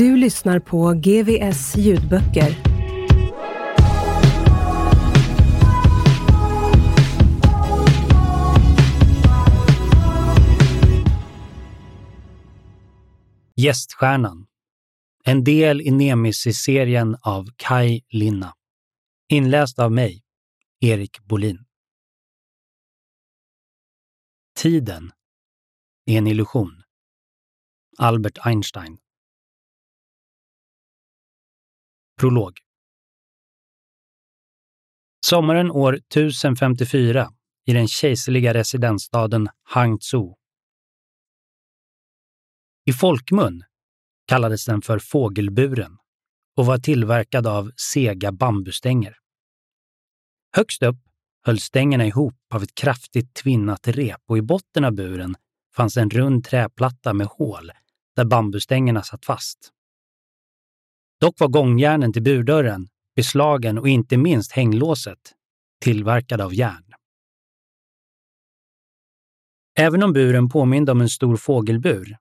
Du lyssnar på GVS ljudböcker. Gäststjärnan. En del i Nemesis-serien av Kai Linna. Inläst av mig, Erik Bolin. Tiden är en illusion. Albert Einstein. Prolog. Sommaren år 1054 i den kejserliga residensstaden Hangzhou. I folkmun kallades den för fågelburen och var tillverkad av sega bambustänger. Högst upp höll stängerna ihop av ett kraftigt tvinnat rep och i botten av buren fanns en rund träplatta med hål där bambustängerna satt fast. Dock var gångjärnen till burdörren, beslagen och inte minst hänglåset tillverkade av järn. Även om buren påminde om en stor fågelbur,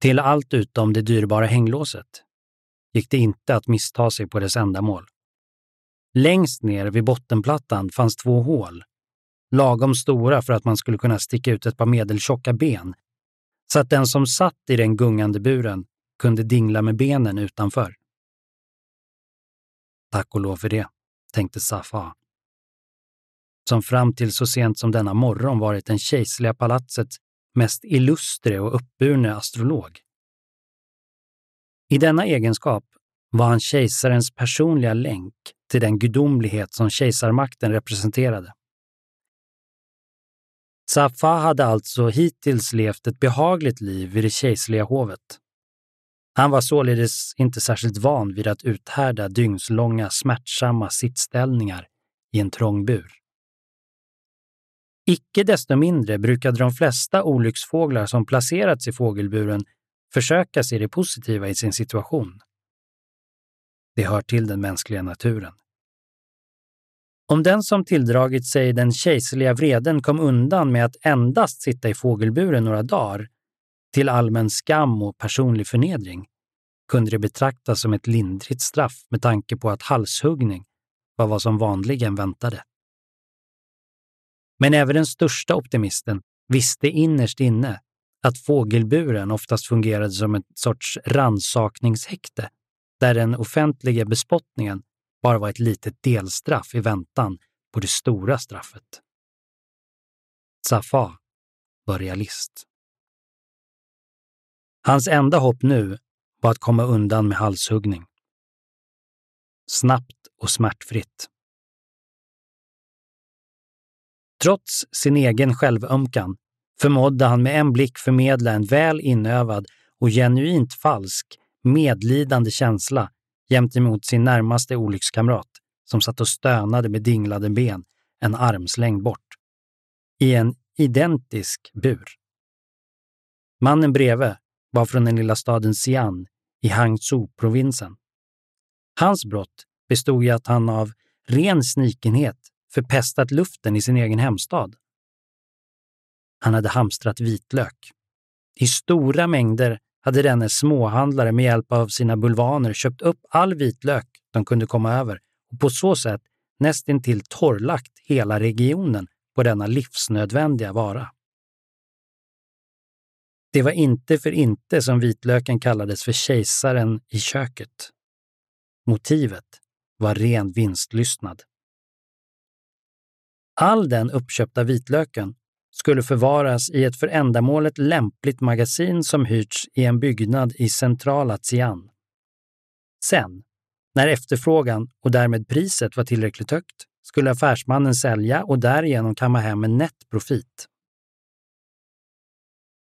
till allt utom det dyrbara hänglåset, gick det inte att missta sig på dess ändamål. Längst ner vid bottenplattan fanns två hål, lagom stora för att man skulle kunna sticka ut ett par medeltjocka ben, så att den som satt i den gungande buren kunde dingla med benen utanför. Tack och lov för det, tänkte Safa. Som fram till så sent som denna morgon varit den kejserliga palatsets mest illustre och uppburne astrolog. I denna egenskap var han kejsarens personliga länk till den gudomlighet som kejsarmakten representerade. Safa hade alltså hittills levt ett behagligt liv vid det kejserliga hovet. Han var således inte särskilt van vid att uthärda dygnslånga smärtsamma sittställningar i en trång bur. Icke desto mindre brukade de flesta olycksfåglar som placerats i fågelburen försöka se det positiva i sin situation. Det hör till den mänskliga naturen. Om den som tilldragit sig den kejserliga vreden kom undan med att endast sitta i fågelburen några dagar, till allmän skam och personlig förnedring, kunde det betraktas som ett lindrigt straff med tanke på att halshuggning var vad som vanligen väntade. Men även den största optimisten visste innerst inne att fågelburen oftast fungerade som ett sorts ransakningshäkte, där den offentliga bespottningen bara var ett litet delstraff i väntan på det stora straffet. Safa var realist. Hans enda hopp nu var att komma undan med halshuggning. Snabbt och smärtfritt. Trots sin egen självömkan förmådde han med en blick förmedla en väl inövad och genuint falsk, medlidande känsla gentemot sin närmaste olyckskamrat som satt och stönade med dinglade ben en armslängd bort. I en identisk bur. Mannen bredvid var från den lilla staden Xi'an i Hangzhou-provinsen. Hans brott bestod i att han av ren snikenhet förpestat luften i sin egen hemstad. Han hade hamstrat vitlök. I stora mängder hade denne småhandlare med hjälp av sina bulvaner köpt upp all vitlök de kunde komma över och på så sätt nästintill torrlagt hela regionen på denna livsnödvändiga vara. Det var inte för inte som vitlöken kallades för kejsaren i köket. Motivet var ren vinstlystnad. All den uppköpta vitlöken skulle förvaras i ett för ändamålet lämpligt magasin som hyrts i en byggnad i centrala Xi'an. Sen, när efterfrågan och därmed priset var tillräckligt högt, skulle affärsmannen sälja och därigenom kamma hem en nätt profit.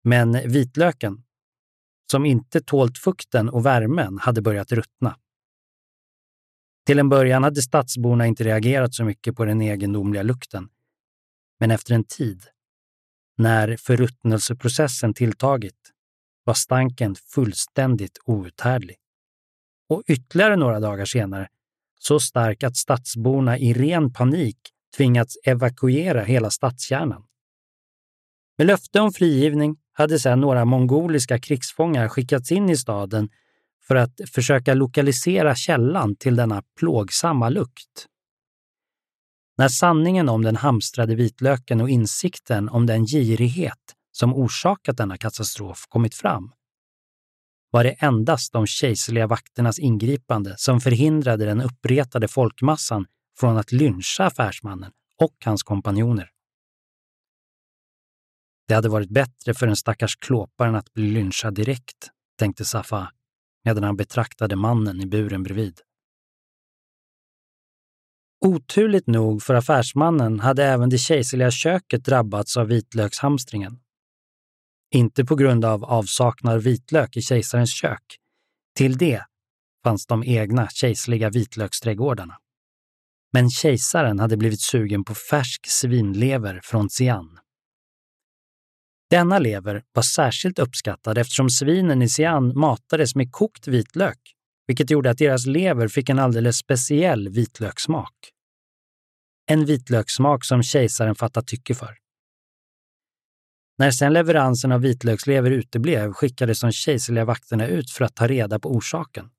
Men vitlöken, som inte tålt fukten och värmen, hade börjat ruttna. Till en början hade stadsborna inte reagerat så mycket på den egendomliga lukten. Men efter en tid, när förruttnelseprocessen tilltagit, var stanken fullständigt outhärdlig. Och ytterligare några dagar senare, så stark att stadsborna i ren panik tvingats evakuera hela stadskärnan. Med löfte om frigivning hade sedan några mongoliska krigsfångar skickats in i staden för att försöka lokalisera källan till denna plågsamma lukt. När sanningen om den hamstrade vitlöken och insikten om den girighet som orsakat denna katastrof kommit fram, var det endast de kejserliga vakternas ingripande som förhindrade den uppretade folkmassan från att lyncha affärsmannen och hans kompanjoner. Det hade varit bättre för den stackars klåparen att bli lynchad direkt, tänkte Safa medan han betraktade mannen i buren bredvid. Oturligt nog för affärsmannen hade även det kejserliga köket drabbats av vitlökshamstringen. Inte på grund av avsaknad av vitlök i kejsarens kök. Till det fanns de egna kejserliga vitlöksträdgårdarna. Men kejsaren hade blivit sugen på färsk svinlever från Xi'an. Denna lever var särskilt uppskattad eftersom svinen i Xi'an matades med kokt vitlök, vilket gjorde att deras lever fick en alldeles speciell vitlökssmak. En vitlökssmak som kejsaren fattat tycke för. När sedan leveransen av vitlökslever uteblev skickades de kejserliga vakterna ut för att ta reda på orsaken.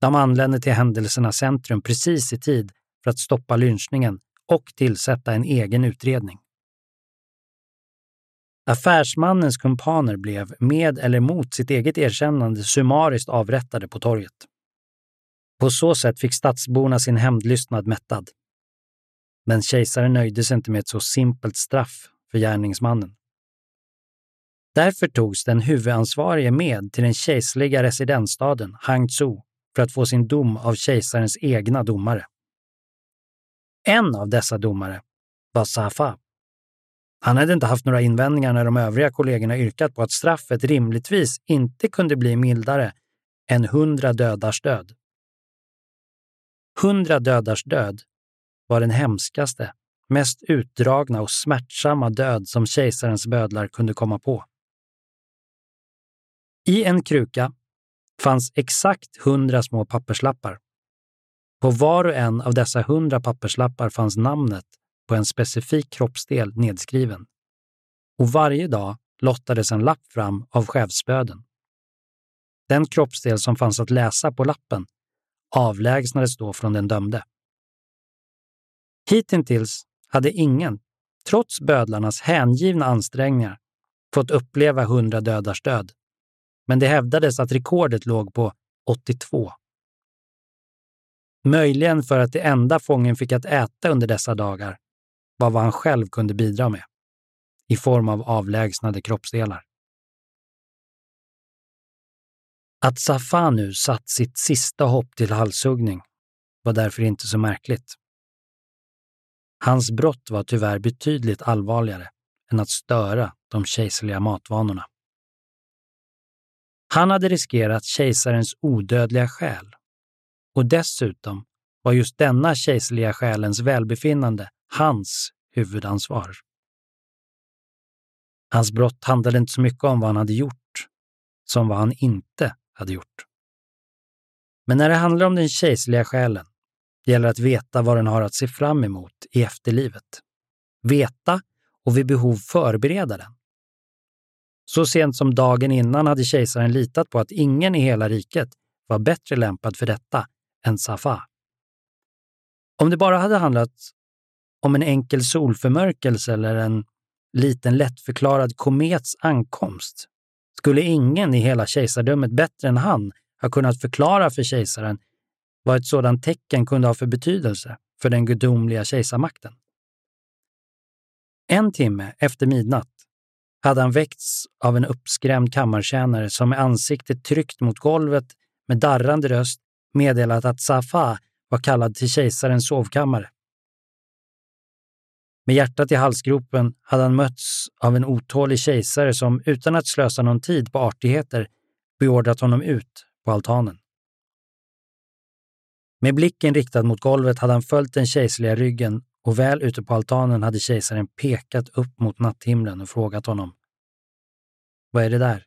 De anlände till händelsernas centrum precis i tid för att stoppa lynchningen och tillsätta en egen utredning. Affärsmannens kumpaner blev, med eller mot sitt eget erkännande, summariskt avrättade på torget. På så sätt fick stadsborna sin hämndlystnad mättad. Men kejsaren nöjde sig inte med ett så simpelt straff för gärningsmannen. Därför togs den huvudansvarige med till den kejserliga residensstaden Hangzhou för att få sin dom av kejsarens egna domare. En av dessa domare var Safa. Han hade inte haft några invändningar när de övriga kollegorna yrkat på att straffet rimligtvis inte kunde bli mildare än hundra dödars död. Hundra dödars död var den hemskaste, mest utdragna och smärtsamma död som kejsarens bödlar kunde komma på. I en kruka fanns exakt hundra små papperslappar. På var och en av dessa hundra papperslappar fanns namnet på en specifik kroppsdel nedskriven. Och varje dag lottades en lapp fram av chefsböden. Den kroppsdel som fanns att läsa på lappen avlägsnades då från den dömde. Hittills hade ingen, trots bödlarnas hängivna ansträngningar, fått uppleva hundra dödars död men det hävdades att rekordet låg på 82. Möjligen för att det enda fången fick att äta under dessa dagar var vad han själv kunde bidra med, i form av avlägsnade kroppsdelar. Att Safanu satt sitt sista hopp till halshuggning var därför inte så märkligt. Hans brott var tyvärr betydligt allvarligare än att störa de kejserliga matvanorna. Han hade riskerat kejsarens odödliga själ. Och dessutom var just denna kejserliga själens välbefinnande hans huvudansvar. Hans brott handlade inte så mycket om vad han hade gjort, som vad han inte hade gjort. Men när det handlar om den kejserliga själen gäller att veta vad den har att se fram emot i efterlivet. Veta och vid behov förbereda den. Så sent som dagen innan hade kejsaren litat på att ingen i hela riket var bättre lämpad för detta än Safa. Om det bara hade handlat om en enkel solförmörkelse eller en liten lättförklarad komets ankomst Skulle ingen i hela kejsardömet bättre än han ha kunnat förklara för kejsaren vad ett sådant tecken kunde ha för betydelse för den gudomliga kejsarmakten? En timme efter midnatt hade han väckts av en uppskrämd kammartjänare som med ansiktet tryckt mot golvet med darrande röst meddelat att Safa var kallad till kejsarens sovkammare. Med hjärtat i halsgropen hade han mötts av en otålig kejsare som utan att slösa någon tid på artigheter beordrat honom ut på altanen. Med blicken riktad mot golvet hade han följt den kejserliga ryggen och väl ute på altanen hade kejsaren pekat upp mot natthimlen och frågat honom. Vad är det där?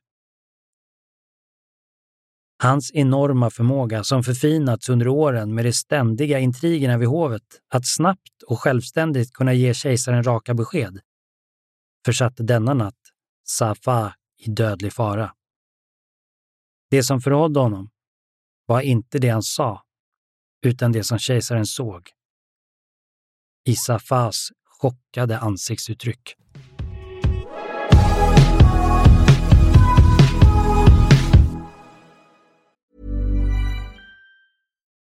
Hans enorma förmåga, som förfinats under åren med de ständiga intrigerna vid hovet, att snabbt och självständigt kunna ge kejsaren raka besked, försatte denna natt Safa i dödlig fara. Det som förrådde honom var inte det han sa, utan det som kejsaren såg. I Safas chockade ansiktsuttryck.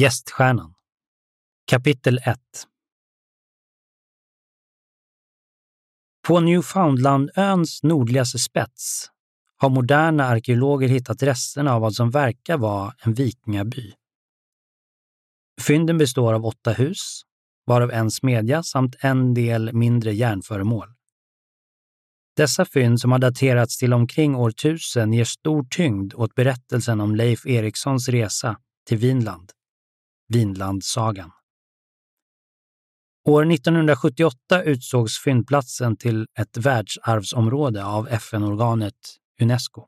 Gäststjärnan Kapitel 1 På Newfoundlandöns nordligaste spets har moderna arkeologer hittat resterna av vad som verkar vara en vikingaby. Fynden består av åtta hus, varav en smedja samt en del mindre järnföremål. Dessa fynd, som har daterats till omkring år 1000, ger stor tyngd åt berättelsen om Leif Erikssons resa till Vinland, Vinlandsagan. År 1978 utsågs fyndplatsen till ett världsarvsområde av FN-organet Unesco.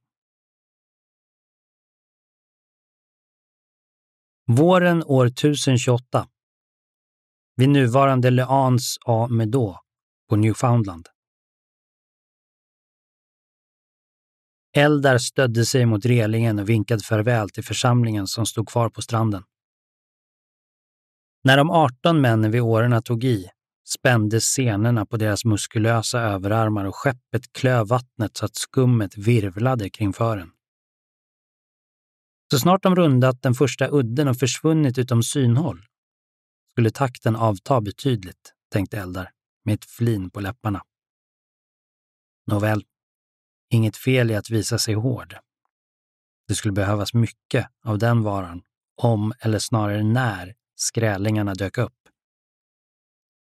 Våren år 1028. Vid nuvarande Le Anse à Meaux på Newfoundland. Eldar stödde sig mot relingen och vinkade farväl till församlingen som stod kvar på stranden. När de 18 männen vid årorna tog i spändes senorna på deras muskulösa överarmar och skeppet klöv vattnet så att skummet virvlade kring fören. Så snart de rundat den första udden och försvunnit utom synhåll skulle takten avta betydligt, tänkte Eldar med ett flin på läpparna. Nåväl, inget fel i att visa sig hård. Det skulle behövas mycket av den varan om, eller snarare när, skrälingarna dök upp.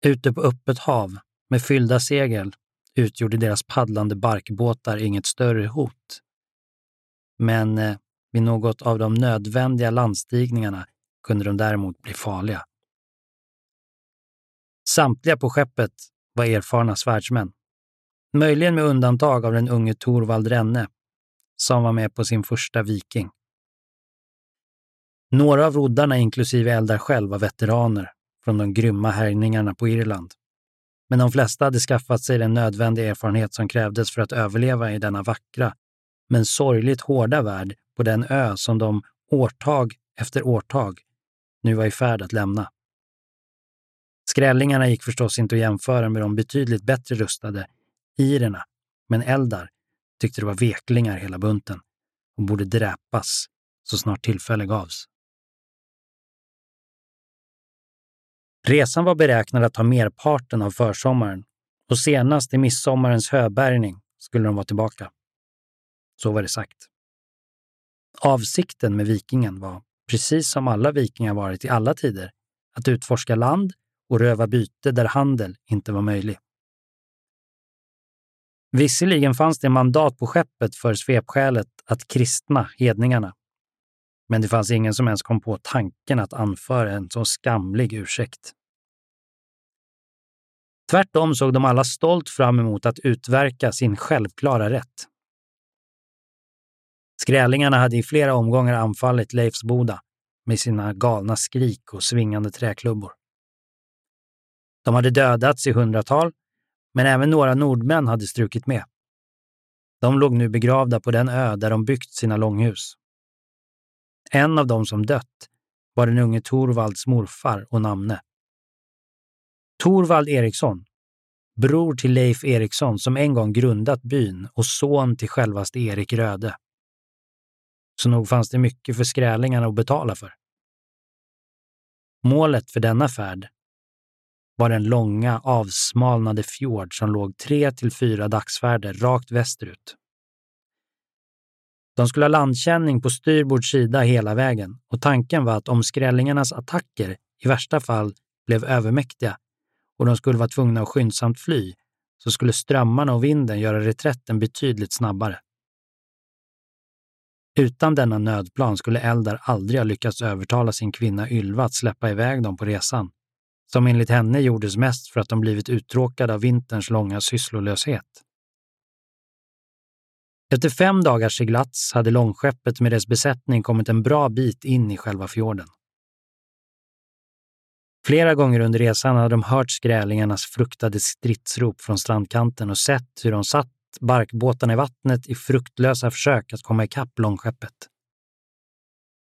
Ute på öppet hav, med fyllda segel, utgjorde deras paddlande barkbåtar inget större hot. Men eh, vid något av de nödvändiga landstigningarna kunde de däremot bli farliga. Samtliga på skeppet var erfarna svärdsmän. Möjligen med undantag av den unge Torvald Renne, som var med på sin första viking. Några av roddarna, inklusive Eldar själv, var veteraner från de grymma härjningarna på Irland. Men de flesta hade skaffat sig den nödvändiga erfarenhet som krävdes för att överleva i denna vackra, men sorgligt hårda värld på den ö som de årtag efter årtag nu var i färd att lämna. Skrällingarna gick förstås inte att jämföra med de betydligt bättre rustade irerna, men Eldar tyckte det var veklingar hela bunten och borde dräpas så snart tillfälle gavs. Resan var beräknad att ta merparten av försommaren och senast i midsommarens höbärgning skulle de vara tillbaka. Så var det sagt. Avsikten med vikingen var, precis som alla vikingar varit i alla tider, att utforska land och röva byte där handel inte var möjlig. Visserligen fanns det mandat på skeppet för svepskälet att kristna hedningarna. Men det fanns ingen som ens kom på tanken att anföra en så skamlig ursäkt. Tvärtom såg de alla stolt fram emot att utverka sin självklara rätt. Skrällingarna hade i flera omgångar anfallit Leifsboda med sina galna skrik och svingande träklubbor. De hade dödats i hundratal, men även några nordmän hade strukit med. De låg nu begravda på den ö där de byggt sina långhus. En av dem som dött var den unge Torvalds morfar och namne. Torvald Eriksson, bror till Leif Eriksson som en gång grundat byn och son till självaste Erik Röde. Så nog fanns det mycket för skrälingarna att betala för. Målet för denna färd var den långa, avsmalnade fjord som låg tre till fyra dagsfärder rakt västerut. De skulle ha landkänning på styrbord sida hela vägen och tanken var att om skrällingarnas attacker i värsta fall blev övermäktiga och de skulle vara tvungna att skyndsamt fly, så skulle strömmarna och vinden göra reträtten betydligt snabbare. Utan denna nödplan skulle Eldar aldrig ha lyckats övertala sin kvinna Ylva att släppa iväg dem på resan, som enligt henne gjordes mest för att de blivit uttråkade av vinterns långa sysslolöshet. Efter fem dagars seglats hade långskeppet med dess besättning kommit en bra bit in i själva fjorden. Flera gånger under resan hade de hört skrälingarnas fruktade stridsrop från strandkanten och sett hur de satt barkbåtarna i vattnet i fruktlösa försök att komma ikapp långskeppet.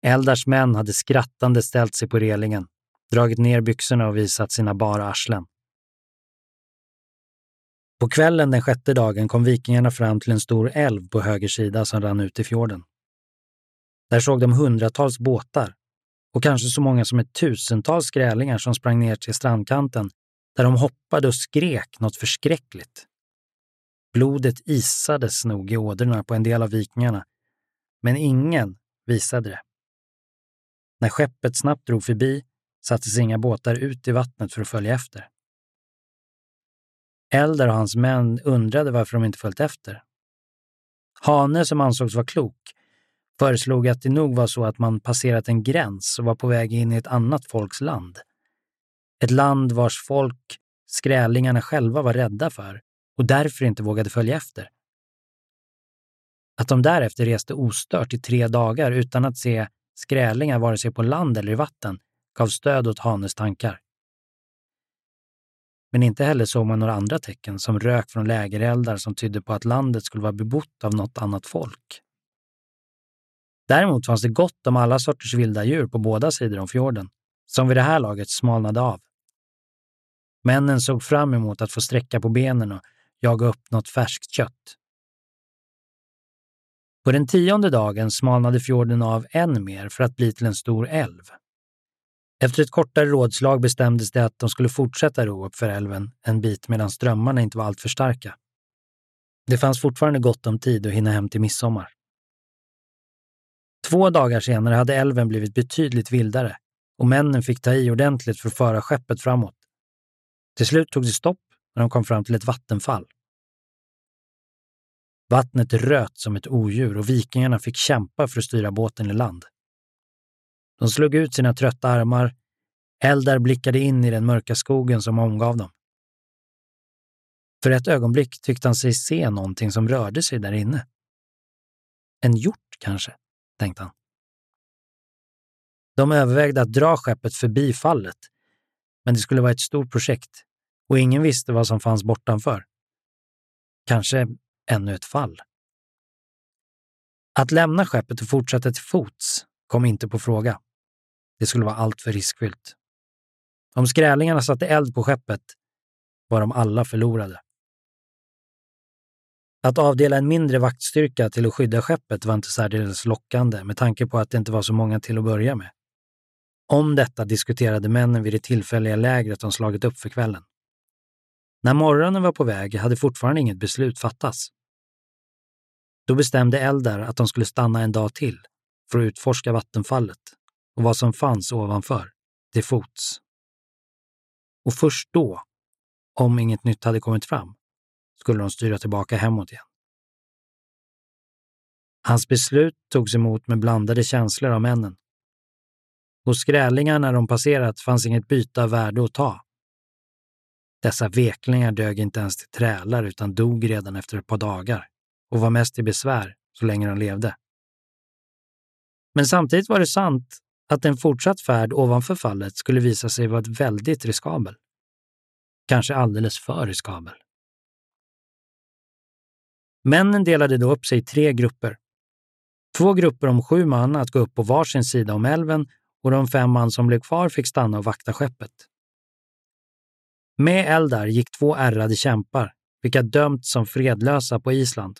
Eldars män hade skrattande ställt sig på relingen, dragit ner byxorna och visat sina bara arslen. På kvällen den sjätte dagen kom vikingarna fram till en stor älv på höger sida som rann ut i fjorden. Där såg de hundratals båtar och kanske så många som ett tusental skrälingar som sprang ner till strandkanten där de hoppade och skrek något förskräckligt. Blodet isades nog i ådrorna på en del av vikingarna, men ingen visade det. När skeppet snabbt drog förbi sattes inga båtar ut i vattnet för att följa efter. Eldar och hans män undrade varför de inte följt efter. Hane, som ansågs vara klok, föreslog att det nog var så att man passerat en gräns och var på väg in i ett annat folks land. Ett land vars folk skrälingarna själva var rädda för och därför inte vågade följa efter. Att de därefter reste ostört i tre dagar utan att se skrälingar vare sig på land eller i vatten gav stöd åt Hanes tankar. Men inte heller såg man några andra tecken som rök från lägereldar som tydde på att landet skulle vara bebott av något annat folk. Däremot fanns det gott om alla sorters vilda djur på båda sidor om fjorden, som vid det här laget smalnade av. Männen såg fram emot att få sträcka på benen och jaga upp något färskt kött. På den tionde dagen smalnade fjorden av än mer för att bli till en stor älv. Efter ett kortare rådslag bestämdes det att de skulle fortsätta ro upp för älven en bit medan strömmarna inte var alltför starka. Det fanns fortfarande gott om tid att hinna hem till midsommar. Två dagar senare hade älven blivit betydligt vildare och männen fick ta i ordentligt för att föra skeppet framåt. Till slut tog det stopp när de kom fram till ett vattenfall. Vattnet röt som ett odjur och vikingarna fick kämpa för att styra båten i land. De slog ut sina trötta armar. Eldar blickade in i den mörka skogen som omgav dem. För ett ögonblick tyckte han sig se någonting som rörde sig där inne. En hjort kanske, tänkte han. De övervägde att dra skeppet förbi fallet, men det skulle vara ett stort projekt och ingen visste vad som fanns bortanför. Kanske ännu ett fall. Att lämna skeppet och fortsätta till fots kom inte på fråga. Det skulle vara alltför riskfyllt. Om skrälingarna satte eld på skeppet var de alla förlorade. Att avdela en mindre vaktstyrka till att skydda skeppet var inte särdeles lockande med tanke på att det inte var så många till att börja med. Om detta diskuterade männen vid det tillfälliga lägret de slagit upp för kvällen. När morgonen var på väg hade fortfarande inget beslut fattats. Då bestämde Eldar att de skulle stanna en dag till för att utforska vattenfallet och vad som fanns ovanför, till fots. Och först då, om inget nytt hade kommit fram, skulle de styra tillbaka hemåt igen. Hans beslut togs emot med blandade känslor av männen. Hos skrälingarna de passerat fanns inget byte av värde att ta. Dessa veklingar dög inte ens till trälar utan dog redan efter ett par dagar och var mest till besvär så länge de levde. Men samtidigt var det sant att en fortsatt färd ovanför fallet skulle visa sig vara väldigt riskabel. Kanske alldeles för riskabel. Männen delade då upp sig i tre grupper. Två grupper om sju man att gå upp på varsin sida om älven och de fem man som blev kvar fick stanna och vakta skeppet. Med Eldar gick två ärrade kämpar, vilka dömts som fredlösa på Island.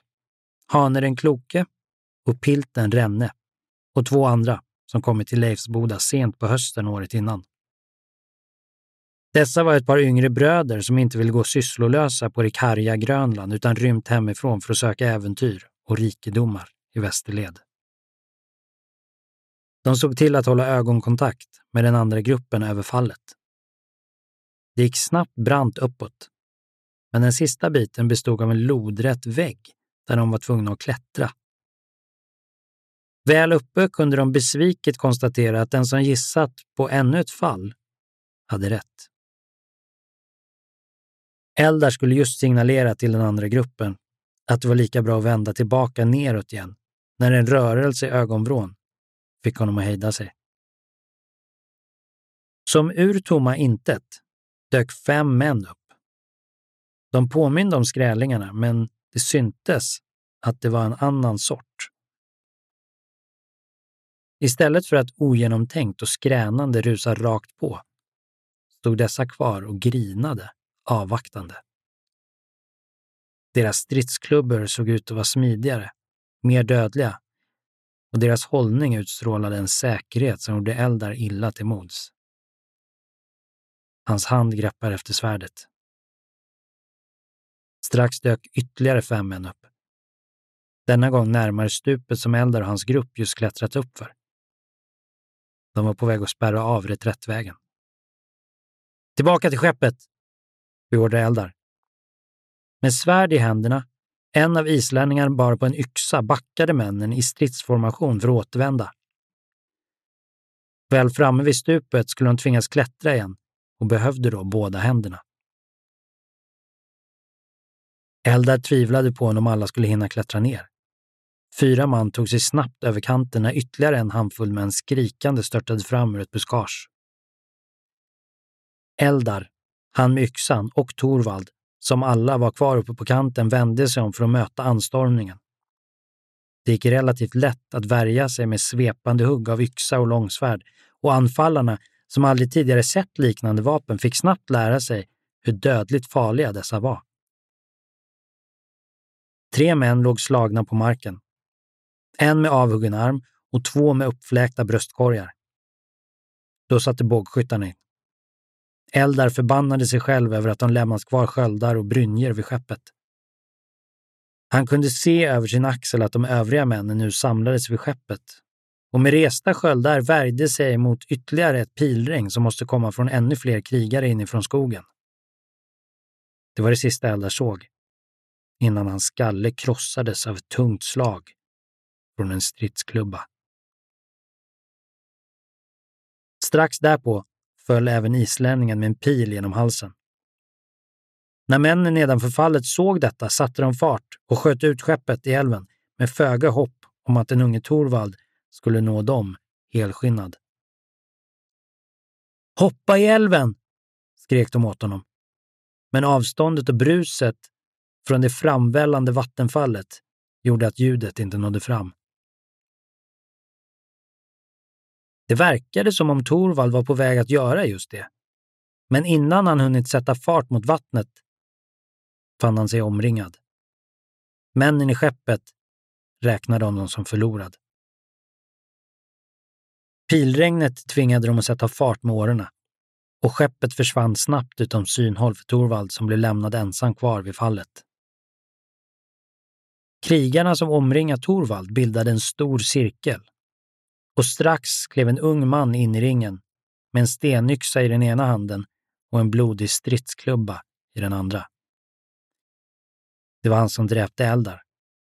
Hane den kloke och Pilten Renne och två andra som kommit till Leifsboda sent på hösten året innan. Dessa var ett par yngre bröder som inte ville gå sysslolösa på det karga Grönland utan rymt hemifrån för att söka äventyr och rikedomar i västerled. De såg till att hålla ögonkontakt med den andra gruppen över fallet. Det gick snabbt brant uppåt, men den sista biten bestod av en lodrätt vägg där de var tvungna att klättra. Väl uppe kunde de besviket konstatera att den som gissat på ännu ett fall hade rätt. Eldar skulle just signalera till den andra gruppen att det var lika bra att vända tillbaka neråt igen, när en rörelse i ögonvrån fick honom att hejda sig. Som ur tomma intet dök fem män upp. De påminde om skrälingarna, men det syntes att det var en annan sort. Istället för att ogenomtänkt och skränande rusa rakt på stod dessa kvar och grinade avvaktande. Deras stridsklubbor såg ut att vara smidigare, mer dödliga och deras hållning utstrålade en säkerhet som gjorde Eldar illa till mods. Hans hand greppar efter svärdet. Strax dök ytterligare fem män upp. Denna gång närmare stupet som Eldar och hans grupp just klättrat upp för. De var på väg att spärra av reträttvägen. Tillbaka till skeppet! beordrade Eldar. Med svärd i händerna, en av islänningarna bar på en yxa, backade männen i stridsformation för att återvända. Väl framme vid stupet skulle de tvingas klättra igen och behövde då båda händerna. Eldar tvivlade på om alla skulle hinna klättra ner. Fyra man tog sig snabbt över kanten när ytterligare en handfull män skrikande störtade fram ur ett buskage. Eldar, han med yxan och Torvald, som alla var kvar uppe på kanten, vände sig om för att möta anstormningen. Det gick relativt lätt att värja sig med svepande hugg av yxa och långsvärd och anfallarna, som aldrig tidigare sett liknande vapen, fick snabbt lära sig hur dödligt farliga dessa var. Tre män låg slagna på marken. En med avhuggen arm och två med uppfläkta bröstkorgar. Då satte bågskyttarna in. Eldar förbannade sig själv över att de lämnat kvar sköldar och brynjor vid skeppet. Han kunde se över sin axel att de övriga männen nu samlades vid skeppet och med resta sköldar värjde sig mot ytterligare ett pilregn som måste komma från ännu fler krigare inifrån skogen. Det var det sista Eldar såg, innan hans skalle krossades av ett tungt slag från en stridsklubba. Strax därpå föll även islänningen med en pil genom halsen. När männen nedanför fallet såg detta satte de fart och sköt ut skeppet i älven med föga hopp om att den unge Torvald skulle nå dem helskinnad. Hoppa i älven! skrek de åt honom. Men avståndet och bruset från det framvällande vattenfallet gjorde att ljudet inte nådde fram. Det verkade som om Torvald var på väg att göra just det. Men innan han hunnit sätta fart mot vattnet fann han sig omringad. Männen i skeppet räknade honom som förlorad. Pilregnet tvingade dem att sätta fart med årorna och skeppet försvann snabbt utom synhåll för Torvald som blev lämnad ensam kvar vid fallet. Krigarna som omringat Torvald bildade en stor cirkel och strax klev en ung man in i ringen med en stenyxa i den ena handen och en blodig stridsklubba i den andra. Det var han som dräpte Eldar,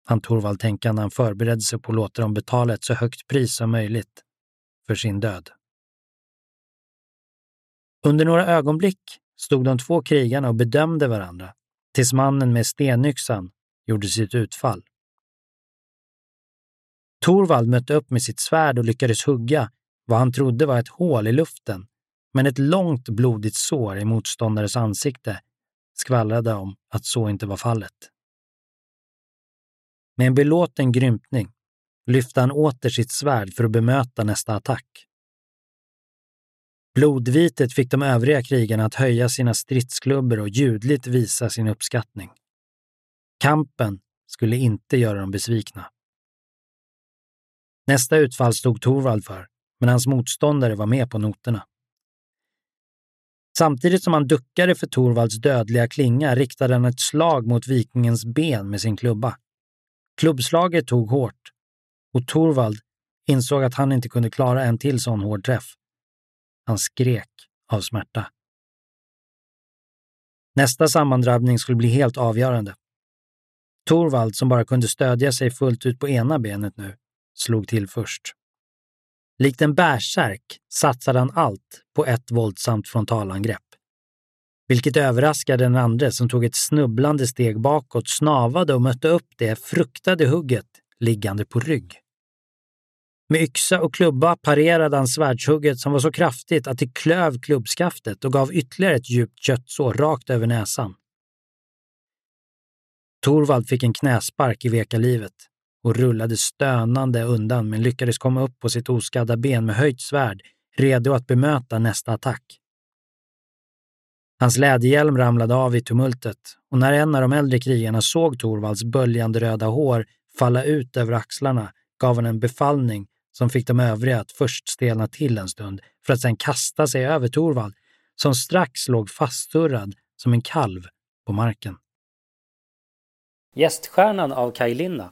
han Torvald tänka när han förberedde sig på att låta dem betala ett så högt pris som möjligt för sin död. Under några ögonblick stod de två krigarna och bedömde varandra tills mannen med stenyxan gjorde sitt utfall. Torvald mötte upp med sitt svärd och lyckades hugga vad han trodde var ett hål i luften, men ett långt blodigt sår i motståndarens ansikte skvallrade om att så inte var fallet. Med en belåten grymtning lyfte han åter sitt svärd för att bemöta nästa attack. Blodvitet fick de övriga krigarna att höja sina stridsklubbor och ljudligt visa sin uppskattning. Kampen skulle inte göra dem besvikna. Nästa utfall stod Torvald för, men hans motståndare var med på noterna. Samtidigt som han duckade för Torvalds dödliga klinga riktade han ett slag mot vikingens ben med sin klubba. Klubbslaget tog hårt och Torvald insåg att han inte kunde klara en till sån hård träff. Han skrek av smärta. Nästa sammandrabbning skulle bli helt avgörande. Torvald, som bara kunde stödja sig fullt ut på ena benet nu, slog till först. Likt en bärsärk satsade han allt på ett våldsamt frontalangrepp. Vilket överraskade den andre som tog ett snubblande steg bakåt, snavade och mötte upp det fruktade hugget liggande på rygg. Med yxa och klubba parerade han svärdshugget som var så kraftigt att det klöv klubbskaftet och gav ytterligare ett djupt köttsår rakt över näsan. Torvald fick en knäspark i veka livet och rullade stönande undan men lyckades komma upp på sitt oskadda ben med höjt svärd, redo att bemöta nästa attack. Hans läderhjälm ramlade av i tumultet och när en av de äldre krigarna såg Torvalds böljande röda hår falla ut över axlarna gav han en befallning som fick de övriga att först stelna till en stund för att sedan kasta sig över Torvald, som strax låg fastsurrad som en kalv på marken. Gäststjärnan av Kaj Linna